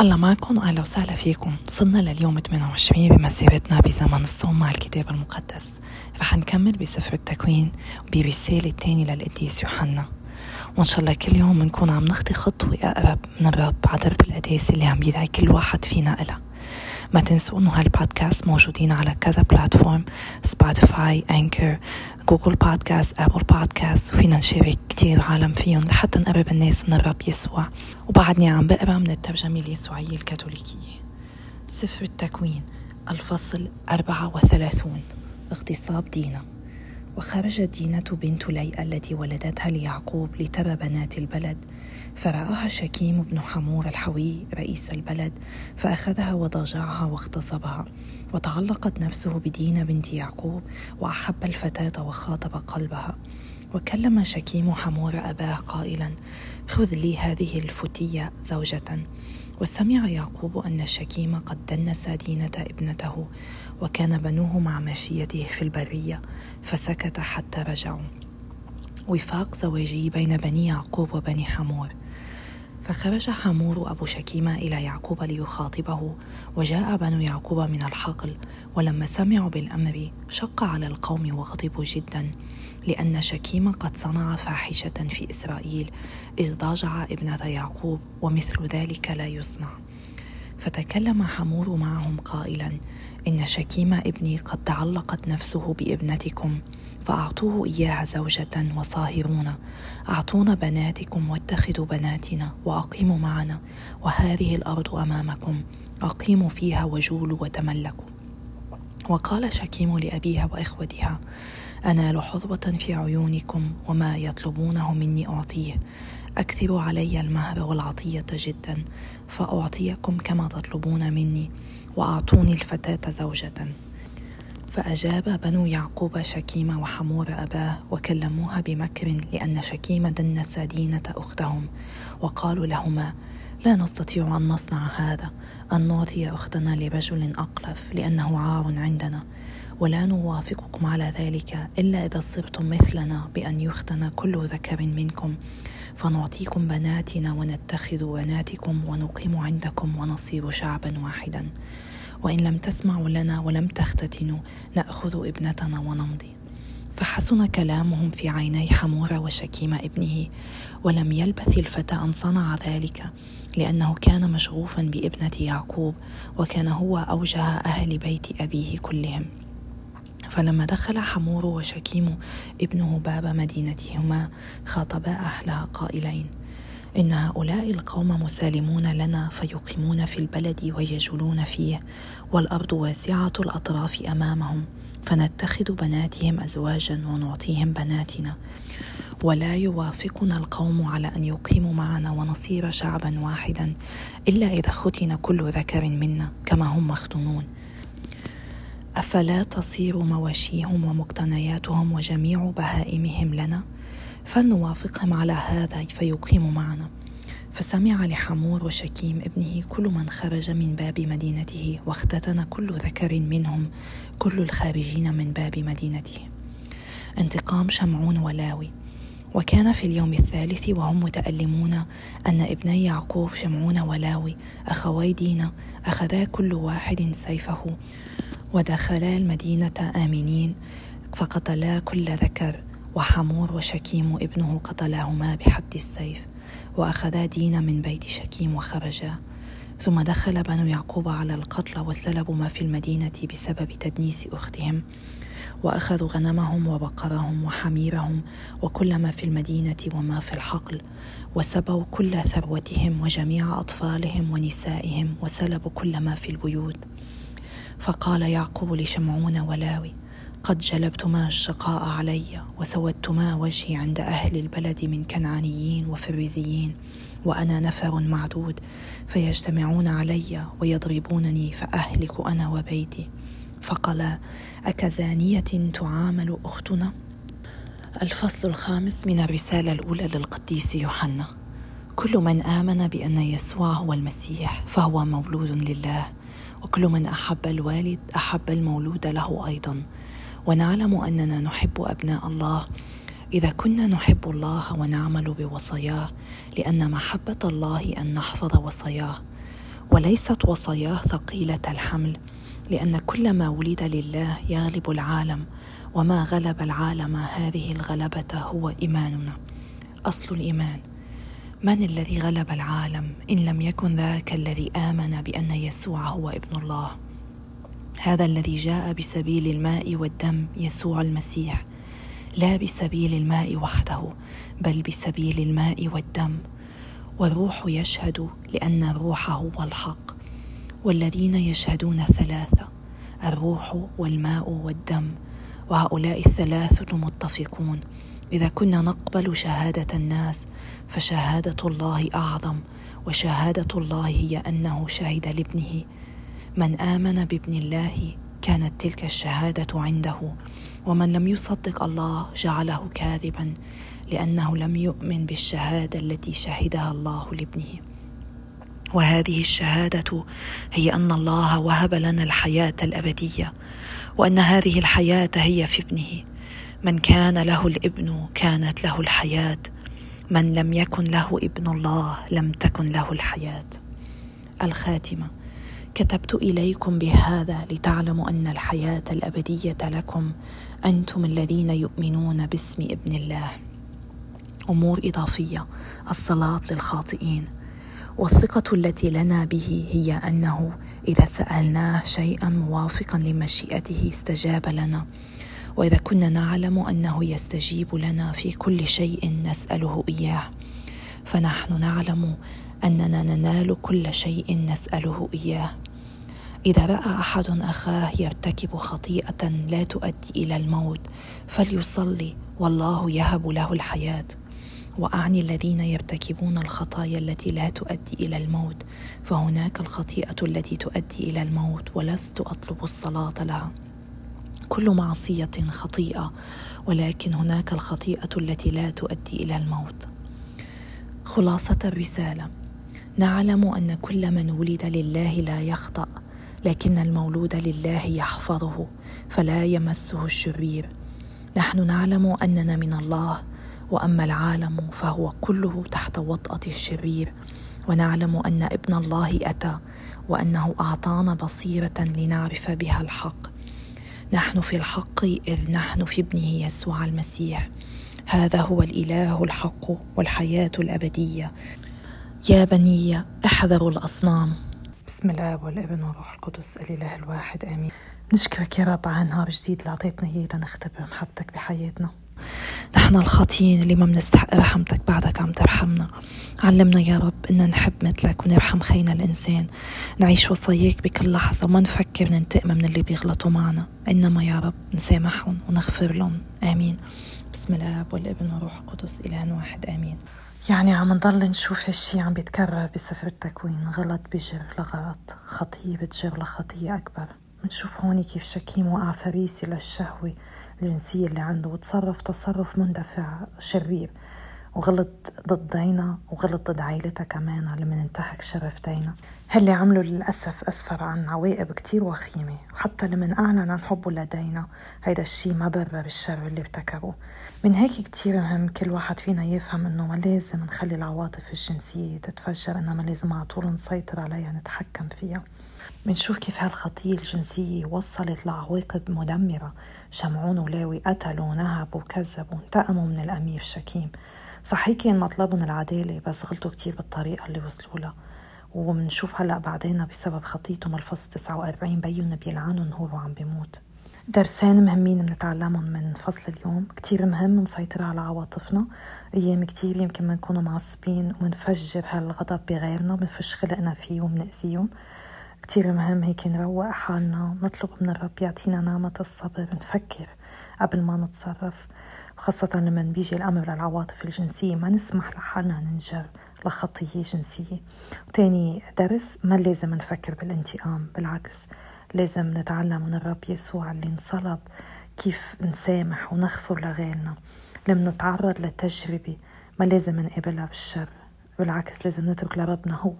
الله معكم واهلا وسهلا فيكم. صرنا لليوم 28 بمسيرتنا بزمن الصوم مع الكتاب المقدس. رح نكمل بسفر التكوين وبرسالة الثانية للقديس يوحنا. وإن شاء الله كل يوم بنكون عم نخطي خطوة أقرب من الرب على درب اللي عم يدعي كل واحد فينا إلها. ما تنسوا إنه هالبودكاست موجودين على كذا platform Spotify Anchor Google Podcast Apple Podcast وفينا نشارك كتير عالم فيهم لحتى نقرب الناس من الرب يسوع. وبعدني عم بقرأ من الترجمة اليسوعية الكاثوليكية. سفر التكوين الفصل 34 اغتصاب دينا. وخرجت دينة بنت ليئة التي ولدتها ليعقوب لترى بنات البلد. فرآها شكيم بن حمور الحوي رئيس البلد فأخذها وضاجعها واغتصبها وتعلقت نفسه بدين بنت يعقوب وأحب الفتاة وخاطب قلبها. وكلم شكيم حمور أباه قائلا خذ لي هذه الفتية زوجة. وسمع يعقوب أن شكيم قد دنس دينة ابنته وكان بنوه مع مشيته في البرية فسكت حتى رجعوا. وفاق زواجي بين بني يعقوب وبني حمور. فخرج حمور أبو شكيمة إلى يعقوب ليخاطبه وجاء بنو يعقوب من الحقل ولما سمعوا بالأمر شق على القوم وغضبوا جدا لأن شكيم قد صنع فاحشة في إسرائيل إذ ضاجع ابنة يعقوب ومثل ذلك لا يصنع. فتكلم حمور معهم قائلا إن شكيم ابني قد تعلقت نفسه بابنتكم فأعطوه إياها زوجة وصاهرون. أعطونا بناتكم واتخذوا بناتنا وأقيموا معنا وهذه الأرض أمامكم. أقيموا فيها وجولوا وتملكوا. وقال شكيم لأبيها وإخوتها أنال حظوة في عيونكم وما يطلبونه مني أعطيه. أكثروا علي المهر والعطية جدا فأعطيكم كما تطلبون مني وأعطوني الفتاة زوجة. فأجاب بنو يعقوب شكيم وحمور أباه وكلموها بمكر لأن شكيم دنس دينة أختهم وقالوا لهما لا نستطيع أن نصنع هذا أن نعطي أختنا لرجل أقلف لأنه عار عندنا ولا نوافقكم على ذلك إلا إذا صرتم مثلنا بأن يختن كل ذكر منكم فنعطيكم بناتنا ونتخذ بناتكم ونقيم عندكم ونصير شعبا واحدا. وإن لم تسمعوا لنا ولم تختتنوا نأخذ ابنتنا ونمضي. فحسن كلامهم في عيني حمورة وشكيم ابنه ولم يلبث الفتى أن صنع ذلك لأنه كان مشغوفا بابنة يعقوب وكان هو أوجه أهل بيت أبيه كلهم. فلما دخل حمور وشكيم ابنه باب مدينتهما خاطبا أهلها قائلين إن هؤلاء القوم مسالمون لنا فيقيمون في البلد ويجولون فيه والأرض واسعة الأطراف أمامهم فنتخذ بناتهم أزواجا ونعطيهم بناتنا ولا يوافقنا القوم على أن يقيموا معنا ونصير شعبا واحدا إلا إذا ختن كل ذكر منا كما هم مختونون أفلا تصير مواشيهم ومقتنياتهم وجميع بهائمهم لنا؟ فلنوافقهم على هذا فيقيموا معنا. فسمع لحمور وشكيم ابنه كل من خرج من باب مدينته واختتن كل ذكر منهم كل الخارجين من باب مدينته. انتقام شمعون ولاوي. وكان في اليوم الثالث وهم متألمون أن ابني يعقوب شمعون ولاوي أخوي دينا أخذا كل واحد سيفه ودخلا المدينة آمنين فقتلا كل ذكر. وحمور وشكيم ابنه قتلاهما بحد السيف وأخذا دين من بيت شكيم وخرجا. ثم دخل بنو يعقوب على القتلى وسلبوا ما في المدينة بسبب تدنيس أختهم. وأخذوا غنمهم وبقرهم وحميرهم وكل ما في المدينة وما في الحقل وسبوا كل ثروتهم وجميع أطفالهم ونسائهم وسلبوا كل ما في البيوت. فقال يعقوب لشمعون ولاوي قد جلبتما الشقاء علي وسودتما وجهي عند أهل البلد من كنعانيين وفريزيين وأنا نفر معدود فيجتمعون علي ويضربونني فأهلك أنا وبيتي. فقال أكزانية تعامل أختنا؟ الفصل الخامس من الرسالة الأولى للقديس يوحنا. كل من آمن بأن يسوع هو المسيح فهو مولود لله وكل من أحب الوالد أحب المولود له أيضا. ونعلم أننا نحب أبناء الله. إذا كنا نحب الله ونعمل بوصاياه لأن محبة الله أن نحفظ وصاياه. وليست وصاياه ثقيلة الحمل لأن كل ما ولد لله يغلب العالم وما غلب العالم هذه الغلبة هو إيماننا. أصل الإيمان. من الذي غلب العالم إن لم يكن ذاك الذي آمن بأن يسوع هو ابن الله؟ هذا الذي جاء بسبيل الماء والدم يسوع المسيح لا بسبيل الماء وحده بل بسبيل الماء والدم. والروح يشهد لأن الروح هو الحق. والذين يشهدون ثلاثة الروح والماء والدم. وهؤلاء الثلاثه متفقون إذا كنا نقبل شهادة الناس فشهادة الله أعظم. وشهادة الله هي أنه شهد لابنه. من آمن بابن الله كانت تلك الشهادة عنده ومن لم يصدق الله جعله كاذبا لأنه لم يؤمن بالشهادة التي شهدها الله لابنه. وهذه الشهادة هي أن الله وهب لنا الحياة الأبدية وأن هذه الحياة هي في ابنه. من كان له الابن كانت له الحياة من لم يكن له ابن الله لم تكن له الحياة. الخاتمة. كتبت إليكم بهذا لتعلموا أن الحياة الأبدية لكم أنتم الذين يؤمنون باسم ابن الله. أمور إضافية الصلاة للخاطئين. والثقة التي لنا به هي أنه إذا سألناه شيئا موافقا لمشيئته استجاب لنا. وإذا كنا نعلم أنه يستجيب لنا في كل شيء نسأله إياه. فنحن نعلم أننا ننال كل شيء نسأله إياه. إذا رأى أحد أخاه يرتكب خطيئة لا تؤدي إلى الموت فليصلي والله يهب له الحياة. وأعني الذين يرتكبون الخطايا التي لا تؤدي إلى الموت فهناك الخطيئة التي تؤدي إلى الموت ولست أطلب الصلاة لها. كل معصية خطيئة ولكن هناك الخطيئة التي لا تؤدي إلى الموت. خلاصة الرسالة. نعلم أن كل من ولد لله لا يخطأ لكن المولود لله يحفظه فلا يمسه الشرير. نحن نعلم أننا من الله وأما العالم فهو كله تحت وطأة الشرير. ونعلم أن ابن الله أتى وأنه أعطانا بصيرة لنعرف بها الحق. نحن في الحق إذ نحن في ابنه يسوع المسيح. هذا هو الإله الحق والحياة الأبدية. يا بني احذروا الأصنام. بسم الله والابن والروح القدس الإله الواحد آمين. نشكرك يا رب على نهار جديد اللي أعطيتنا إياه لنختبر محبتك بحياتنا. نحن الخاطيين اللي ما بنستحق رحمتك بعدك عم ترحمنا. علمنا يا رب ان نحب مثلك ونرحم خينا الإنسان. نعيش وصاياك بكل لحظة وما نفكر ننتقم من اللي بيغلطوا معنا. إنما يا رب نسامحهم ونغفر لهم آمين. بسم الله والابن والروح القدس إله واحد آمين. يعني عم نضل نشوف هالشي عم بيتكرر بسفر التكوين غلط بجر لغلط خطية بتجر لخطية أكبر. بنشوف هون كيف شكيم وقع فريسي للشهوة الجنسية اللي عنده وتصرف تصرف مندفع شرير. وغلط ضد دينا وغلط ضد عائلتها كمان لما انتهك شرف دينا هاللي عمله للأسف أسفر عن عواقب كتير وخيمة وحتى لما أعلن عن حبه لدينا. هيدا الشي ما برر الشر اللي ارتكبه من هيك كتير مهم كل واحد فينا يفهم إنه ما لازم نخلي العواطف الجنسية تتفجر إنما لازم على طول نسيطر عليها نتحكم فيها. منشوف كيف هالخطية الجنسية وصلت لعواقب مدمرة. شمعون ولاوي قتلوا نهبوا وكذبوا انتقموا من الأمير شكيم. صحيح كان مطلبهم العدالة بس غلطوا كتير بالطريقة اللي وصلوا لها. ومنشوف هلأ بعدين بسبب خطيتهم الفصل 49 بيون بيلعنوا نهور وعم بيموت. درسين مهمين بنتعلمهم من فصل اليوم كتير مهم نسيطر على عواطفنا. أيام كتير يمكن بنكونوا معصبين ومنفجر هالغضب بغيرنا بنفش خلقنا فيه ومنأذيهم. كتير مهم هيك نروق حالنا نطلب من الرب يعطينا نعمة الصبر نفكر قبل ما نتصرف. خاصة لما بيجي الأمر للعواطف الجنسية ما نسمح لحالنا ننجر لخطية جنسية. وتاني درس ما لازم نفكر بالانتقام بالعكس لازم نتعلم من الرب يسوع اللي انصلب كيف نسامح ونغفر لغيرنا. لما نتعرض لتجربة ما لازم نقابلها بالشر. بالعكس لازم نترك لربنا هو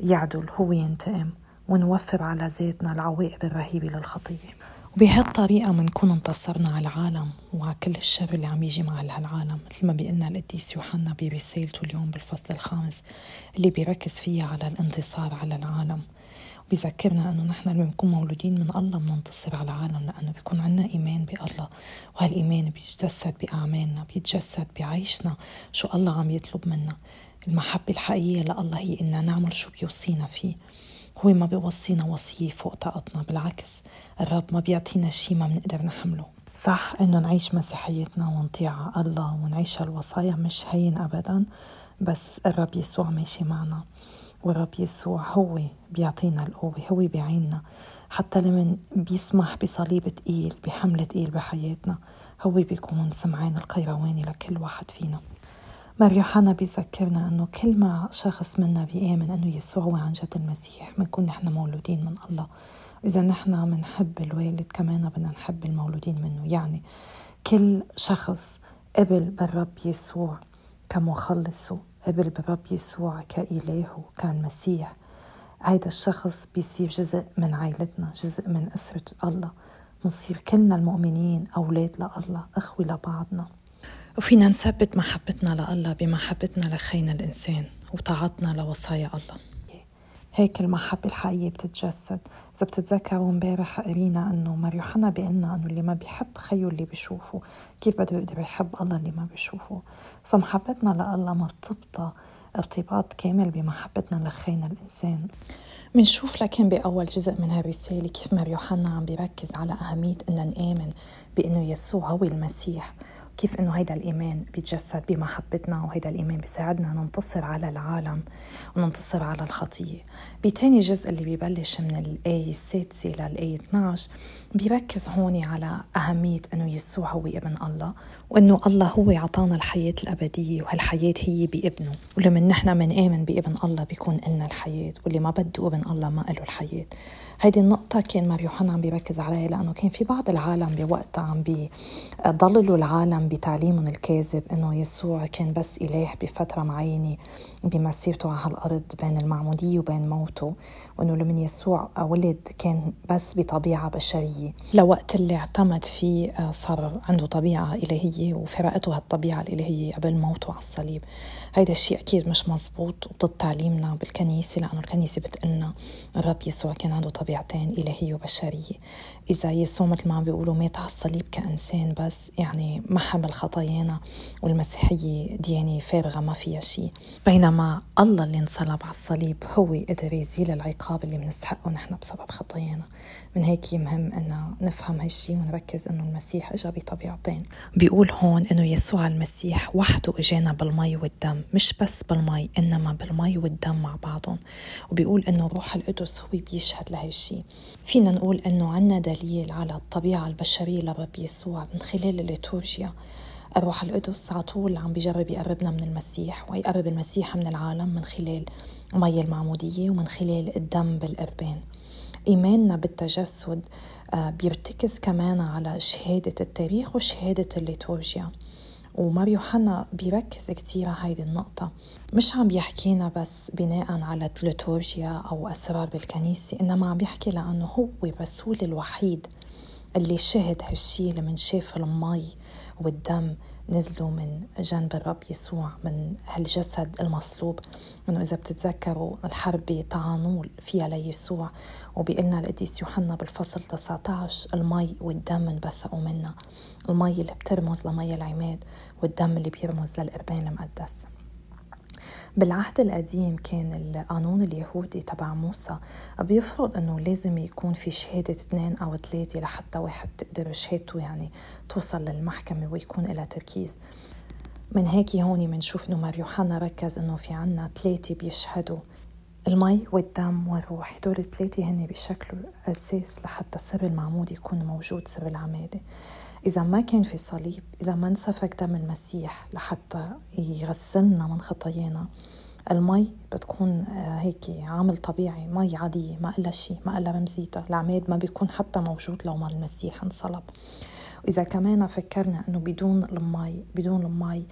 يعدل هو ينتقم ونوفر على ذاتنا العواقب الرهيبة للخطية. وبهالطريقة منكون انتصرنا على العالم وعلى كل الشر اللي عم يجي مع هالعالم مثل ما بيقلنا القديس يوحنا برسالته اليوم بالفصل الخامس اللي بيركز فيها على الانتصار على العالم. بيذكرنا أنه نحن لما بنكون مولودين من الله بننتصر على العالم لأنه بيكون عنا إيمان بالله وهالإيمان بيتجسد بأعمالنا بيتجسد بعيشنا شو الله عم يطلب منا. المحبة الحقيقية لله هي إننا نعمل شو بيوصينا فيه. هو ما بيوصينا وصية فوق طاقتنا بالعكس الرب ما بيعطينا شي ما بنقدر نحمله. صح إنه نعيش مسيحيتنا ونطيع الله ونعيش هالوصايا مش هين أبدا بس الرب يسوع ماشي معنا والرب يسوع هو بيعطينا القوة هو بيعيننا حتى لمن بيسمح بصليب تقيل بحمل تقيل بحياتنا هو بيكون سمعان القيرواني لكل واحد فينا. مار يوحنا بيذكرنا أنه كل ما شخص منا بيآمن أنه يسوع هو عن جد المسيح بنكون نحن مولودين من الله. إذا نحن بنحب الوالد كمان بدنا نحب المولودين منه. يعني كل شخص قبل بالرب يسوع كمخلصه قبل بالرب يسوع كإلهه كالمسيح هيدا الشخص بيصير جزء من عائلتنا جزء من أسرة الله. بنصير كلنا المؤمنين أولاد لله أخوة لبعضنا. وفينا نثبت محبتنا لله بمحبتنا لخينا الإنسان وطاعتنا لوصايا الله. هيك المحبة الحقيقية بتتجسد. إذا بتتذكروا امبارح قرينا أنه مار يوحنا بيقلنا أنه اللي ما بيحب خيه اللي بيشوفه. كيف بده يقدر يحب الله اللي ما بيشوفه؟ سو محبتنا لله مرتبطة ارتباط كامل بمحبتنا لخينا الإنسان. منشوف لكن بأول جزء من هالرسالة كيف مار يوحنا عم بيركز على أهمية أن نآمن بأنه يسوع هو المسيح. كيف إنه هيدا الإيمان بيتجسد بمحبتنا وهيدا الإيمان بيساعدنا ننتصر على العالم وننتصر على الخطية. بتاني جزء اللي بيبلش من الايه السادسه للايه 12 بيركز هون على أهمية إنه يسوع هو ابن الله وإنه الله هو عطانا الحياة الأبدية وهالحياة هي بابنه. ولما نحن منآمن بابن الله بيكون لنا الحياة واللي ما بده ابن الله ما له الحياة. هيدي النقطة كان مار يوحنا عم بيركز عليها لأنه كان في بعض العالم بوقتها عم بيضللوا العالم بتعليمهم الكاذب إنه يسوع كان بس إله بفترة معينة بمسيرته على هالأرض بين المعمودية وبين موته وإنه لمن يسوع ولد كان بس بطبيعة بشرية. لوقت اللي اعتمد فيه آه، صار عنده طبيعة إلهية وفرقته هالطبيعة الإلهية قبل موته على الصليب. هيدا الشيء أكيد مش مزبوط وضد تعليمنا بالكنيسة لأنه الكنيسة بتقلنا الرب يسوع كان عنده طبيعتين إلهية وبشرية إذا يسوع مثل ما عم بيقولوا مات على الصليب كإنسان بس يعني ما حمل خطايانا والمسيحية ديانة فارغة ما فيها شيء بينما الله اللي انصلب على الصليب هو قدر يزيل العقاب اللي بنستحقه نحن بسبب خطايانا. من هيك مهم أن نفهم هالشي ونركز أنه المسيح إجا بطبيعتين. بيقول هون أنه يسوع المسيح وحده إجانا بالمي والدم مش بس بالمي إنما بالمي والدم مع بعضهم. وبيقول أنه الروح القدس هو بيشهد لهالشي فينا نقول أنه عنا دليل على الطبيعة البشرية لرب يسوع من خلال الليتورجيا. الروح القدس على طول عم بيجرب يقربنا من المسيح ويقرب المسيح من العالم من خلال مي المعمودية ومن خلال الدم بالقربان. إيماننا بالتجسد آه، بيرتكز كمان على شهادة التاريخ وشهادة الليتورجيا. ومار يوحنا بيركز كتير على هيدي النقطة. مش عم بيحكينا بس بناء على الليتورجيا أو أسرار بالكنيسة إنما عم بيحكي لأنه هو الرسول الوحيد اللي شهد هالشي لمن شاف المي والدم نزلوا من جنب الرب يسوع من هالجسد المصلوب. إنه إذا بتتذكروا الحرب طعنوا فيها ليسوع وبيقلنا القديس يوحنا بالفصل 19 المي والدم انبثقوا منا. المي اللي بترمز لمي العماد والدم اللي بيرمز للقربان المقدس. بالعهد القديم كان القانون اليهودي تبع موسى بيفرض إنه لازم يكون في شهادة اثنين أو ثلاثة لحتى واحد تقدر شهادته يعني توصل للمحكمة ويكون لها تركيز. من هيك هون بنشوف إنه مار يوحنا ركز إنه في عنا ثلاثة بيشهدوا. المي والدم والروح هدول الثلاثة هن بشكل أساس لحتى سر المعمود يكون موجود سر العمادة. إذا ما كان في صليب إذا ما انسفك دم المسيح لحتى يغسلنا من خطايانا المي بتكون آه، هيك عامل طبيعي مي عادية ما إلا شيء ما إلا رمزيتها العماد ما بيكون حتى موجود لو ما المسيح انصلب. وإذا كمان فكرنا أنه بدون المي بدون المي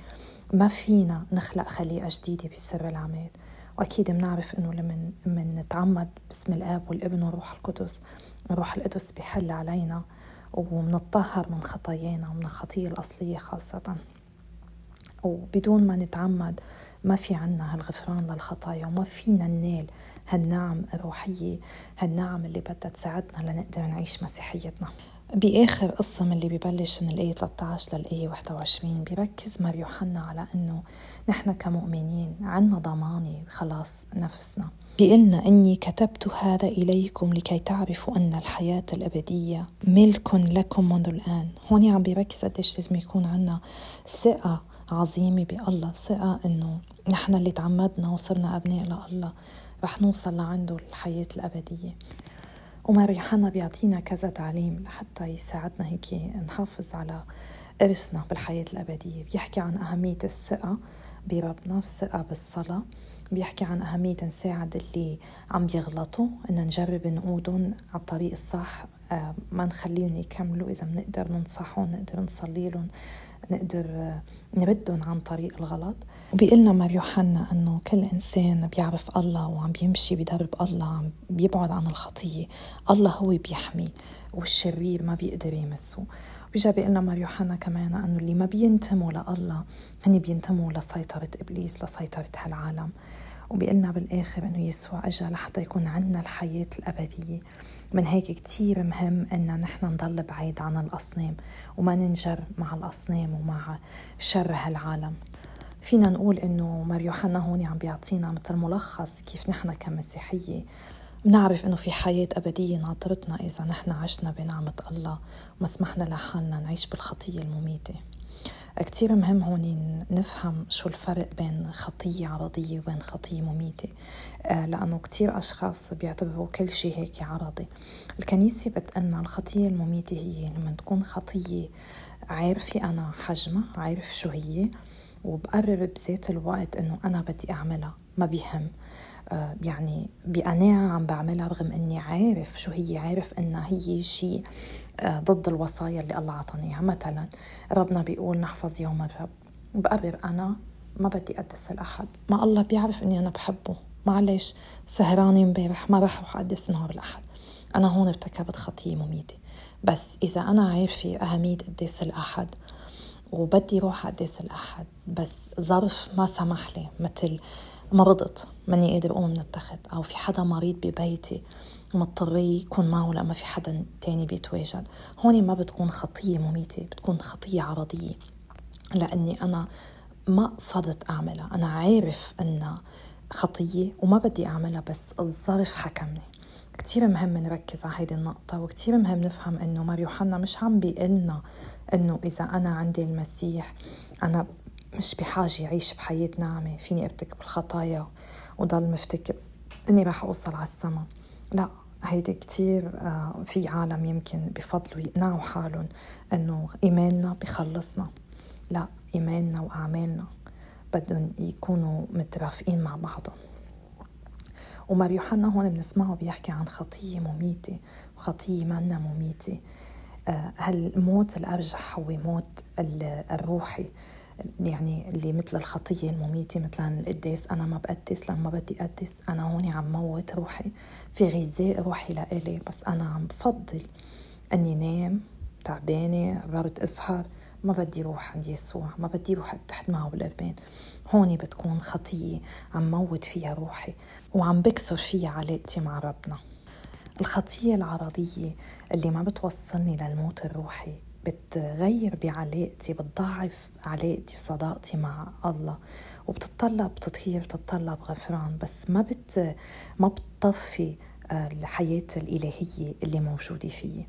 ما فينا نخلق خليقة جديدة بسر العماد. وأكيد بنعرف إنه لما من نتعمد باسم الآب والابن والروح القدس الروح القدس بيحل علينا ومنطهر من خطايانا ومن الخطية الأصلية خاصة. وبدون ما نتعمد ما في عنا هالغفران للخطايا وما فينا ننال هالنعم الروحية هالنعم اللي بدها تساعدنا لنقدر نعيش مسيحيتنا. بآخر قصة من اللي ببلش من الآية 13 للآية 21 بيركز مار يوحنا على أنه نحن كمؤمنين عنا ضمانة خلاص نفسنا. بيقلنا إني كتبت هذا إليكم لكي تعرفوا أن الحياة الأبدية ملك لكم منذ الآن. هون عم بيركز قديش لازم يكون عنا ثقة عظيمة بالله ثقة إنه نحن اللي تعمدنا وصرنا أبناء لله رح نوصل لعنده الحياة الأبدية. ومار يوحنا بيعطينا كذا تعليم لحتى يساعدنا هيك نحافظ على إرثنا بالحياة الأبدية. بيحكي عن أهمية الثقة بربنا والثقة بالصلاة. بيحكي عن أهمية نساعد اللي عم بيغلطوا إن نجرب نقودهم على الطريق الصح. آه، ما نخليهم يكملوا. إذا بنقدر ننصحهم نقدر نصلي لهم. نقدر نردهم عن طريق الغلط. وبيقلنا مار يوحنا إنه كل إنسان بيعرف الله وعم بيمشي بدرب الله عم بيبعد عن الخطية. الله هو بيحمي والشرير ما بيقدر يمسه. بيجا بيقلنا مار يوحنا كمان إنه اللي ما بينتموا لله هن بينتموا لسيطرة إبليس لسيطرة هالعالم. وبيقلنا بالآخر إنه يسوع أجا لحتى يكون عنا الحياة الأبدية. من هيك كتير مهم إن نحن نضل بعيد عن الأصنام وما ننجر مع الأصنام ومع شر هالعالم. فينا نقول إنه مار يوحنا هون عم بيعطينا مثل ملخص كيف نحن كمسيحية بنعرف إنه في حياة أبدية ناطرتنا إذا نحن عشنا بنعمة الله وما سمحنا لحالنا نعيش بالخطية المميتة. كتير مهم هون نفهم شو الفرق بين خطية عرضية وبين خطية مميتة. آه، لأنه كتير أشخاص بيعتبروا كل شيء هيك عرضي. الكنيسة بتقلنا الخطية المميتة هي لما تكون خطية عارفة أنا حجمها عارف شو هي وبقرر بذات الوقت إنه أنا بدي أعملها ما بيهم. آه، يعني بقناعة عم بعملها رغم إني عارف شو هي عارف إنها هي شيء ضد الوصايا اللي الله عطانيها مثلا ربنا بيقول نحفظ يوم الرب بقرر أنا ما بدي أقدس الأحد. ما الله بيعرف إني أنا بحبه. معلش سهرانة امبارح ما رح أروح أقدس نهار الأحد. أنا هون ارتكبت خطية مميتة. بس إذا أنا عارفة أهمية قداس الأحد وبدي روح أقدس الأحد بس ظرف ما سمح لي مثل مرضت ماني قادر أقوم من التخت أو في حدا مريض ببيتي مضطرية يكون معه لما في حدا تاني بيتواجد. هون ما بتكون خطية مميتة بتكون خطية عرضية. لأني أنا ما قصدت أعملها. أنا عارف أنها خطية وما بدي أعملها بس الظرف حكمني. كتير مهم نركز على هيدي النقطة وكتير مهم نفهم إنه مار يوحنا مش عم بيقلنا إنه إذا أنا عندي المسيح أنا مش بحاجة أعيش بحياة ناعمة. فيني أرتكب الخطايا وضل مفتكر إني رح أوصل على السما لا هيدي كتير آه، في عالم يمكن بفضلوا يقنعوا حالهم إنه إيماننا بخلصنا. لا إيماننا وأعمالنا بدهم يكونوا مترافقين مع بعضهم. ومار يوحنا هون بنسمعه بيحكي عن خطية مميتة وخطية منا مميتة. آه، هالموت الأرجح هو موت الروحي. يعني اللي مثل الخطية المميتة مثلا القداس أنا ما بقدس لما بدي أقدس أنا هون عم موت روحي في غذاء روحي لإلي بس أنا عم بفضل أني نام تعبانة قررت أسهر ما بدي روح عند يسوع ما بدي روح تحت معه بالقربان. هون بتكون خطية عم موت فيها روحي وعم بكسر فيها علاقتي مع ربنا. الخطية العرضية اللي ما بتوصلني للموت الروحي بتغير بعلاقتي بتضعف علاقتي وصداقتي مع الله وبتطلب تطهير بتطلب غفران بس ما بت ما بتطفي آه، الحياة الإلهية اللي موجودة فيه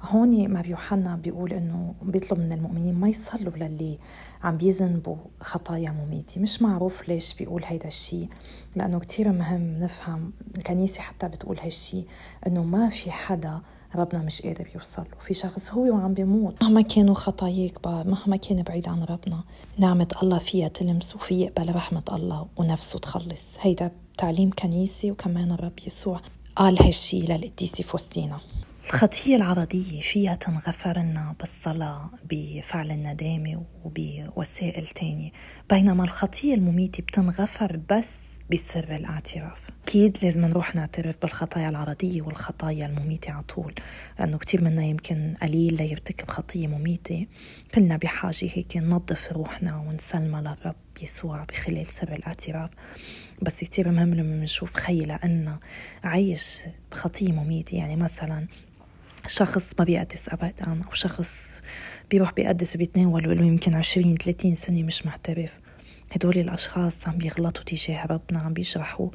هون ما يوحنا بيقول إنه بيطلب من المؤمنين ما يصلوا للي عم بيذنبوا خطايا مميتة. مش معروف ليش بيقول هيدا الشيء لأنه كتير مهم نفهم الكنيسة حتى بتقول هالشيء إنه ما في حدا ربنا مش قادر يوصل في شخص هو وعم بيموت. مهما كانوا خطاياه كبار مهما كان بعيد عن ربنا نعمة الله فيها تلمس وفي يقبل رحمة الله ونفسه تخلص. هيدا تعليم كنيسي وكمان الرب يسوع قال هالشي للقديسة فوستينا. الخطية العرضية فيها تنغفر لنا بالصلاة بفعل الندامة وبوسائل تانية. بينما الخطية المميتة بتنغفر بس بسر الاعتراف. أكيد لازم نروح نعترف بالخطايا العرضية والخطايا المميتة على طول لأنه كتير منا يمكن قليل ليرتكب خطية مميتة. كلنا بحاجة هيك ننظف روحنا ونسلمها للرب يسوع بخلال سر الاعتراف. بس كتير مهم لما بنشوف خي لأن عايش بخطية مميتة. يعني مثلا شخص ما بيقدس أبدا أو شخص بيروح بيقدس وبيتناول وله يمكن عشرين ثلاثين سنة مش معترف. هدول الأشخاص عم بيغلطوا تجاه ربنا عم بيشرحوا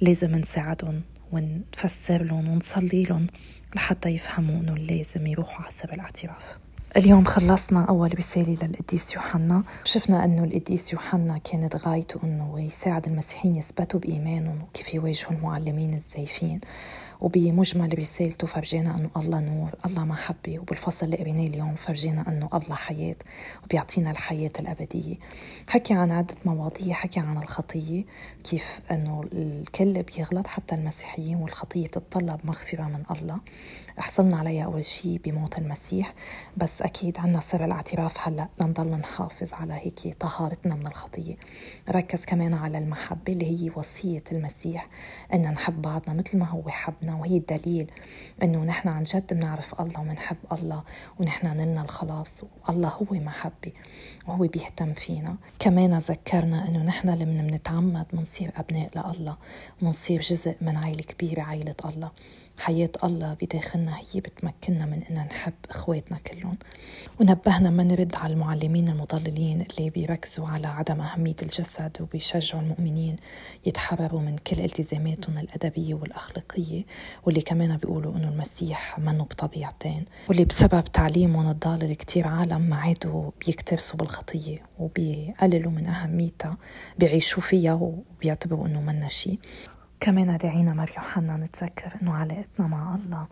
لازم نساعدهم ونفسر لهم ونصلي لهم لحتى يفهموا إنه لازم يروحوا على سبيل الاعتراف. اليوم خلصنا أول رسالة للقديس يوحنا. شفنا أنه القديس يوحنا كانت غايته أنه يساعد المسيحيين يثبتوا بإيمانهم وكيف يواجهوا المعلمين الزيفين. وبمجمل رسالته فرجينا أنه الله نور الله محبة وبالفصل اللي قريناه اليوم فرجينا أنه الله حياة وبيعطينا الحياة الأبدية. حكي عن عدة مواضيع حكي عن الخطية كيف أنه الكل بيغلط حتى المسيحيين والخطية بتتطلب مغفرة من الله. حصلنا عليها أول شيء بموت المسيح بس أكيد عنا سر الاعتراف هلأ لنضل نحافظ على هيك طهارتنا من الخطية. ركز كمان على المحبة اللي هي وصية المسيح أن نحب بعضنا مثل ما هو حبنا حياتنا وهي الدليل إنه نحن عن جد بنعرف الله وبنحب الله ونحن نلنا الخلاص والله هو محبة وهو بيهتم فينا. كمان ذكرنا إنه نحن لما بنتعمد بنصير أبناء لله وبنصير جزء من عائلة كبيرة عائلة الله. حياة الله بداخلنا هي بتمكننا من إن نحب إخواتنا كلهم. ونبهنا ما نرد على المعلمين المضللين اللي بيركزوا على عدم أهمية الجسد وبيشجعوا المؤمنين يتحرروا من كل التزاماتهم الأدبية والأخلاقية واللي كمان بيقولوا إنه المسيح منه بطبيعتين. واللي بسبب تعليمهم الضال كتير عالم ما عادوا بيكترسوا بالخطية وبيقللوا من أهميتها بيعيشوا فيها وبيعتبروا إنه منا شيء. كمان دعينا مر يوحنا نتذكر أنه علاقتنا مع الله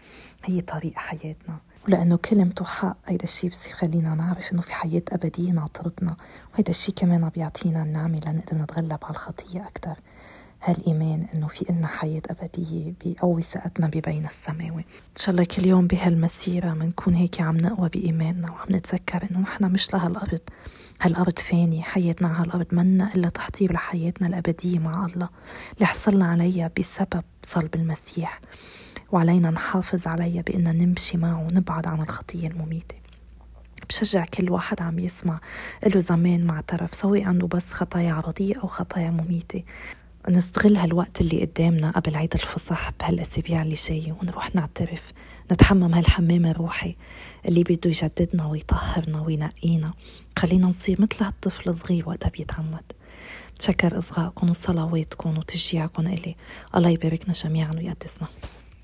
هي طريق حياتنا. ولأنه كلمته حق هيدا الشيء بس يخلينا نعرف أنه في حياة أبدية ناطرتنا. وهيدا الشيء كمان بيعطينا النعمة لنقدر نتغلب على الخطية أكثر هالإيمان إنه في إلنا حياة أبدية بيقوي ثقتنا ببين السماوي إن شاء الله كل يوم بهالمسيرة بنكون هيك عم نقوى بإيماننا وعم نتذكر إنه نحن مش لهالأرض. هالأرض فانية حياتنا على هالأرض منا إلا تحضير لحياتنا الأبدية مع الله اللي حصلنا عليها بسبب صلب المسيح. وعلينا نحافظ عليها بأننا نمشي معه ونبعد عن الخطية المميتة. بشجع كل واحد عم يسمع له زمان مع طرف سواء عنده بس خطايا عرضية أو خطايا مميتة. نستغل هالوقت اللي قدامنا قبل عيد الفصح بهالأسابيع اللي جاية ونروح نعترف نتحمم هالحمام الروحي اللي بده يجددنا ويطهرنا وينقينا. خلينا نصير مثل هالطفل الصغير وقتها بيتعمد. بتشكر إصغائكم وصلواتكم وتشجيعكم إلي. الله يباركنا جميعا ويقدسنا.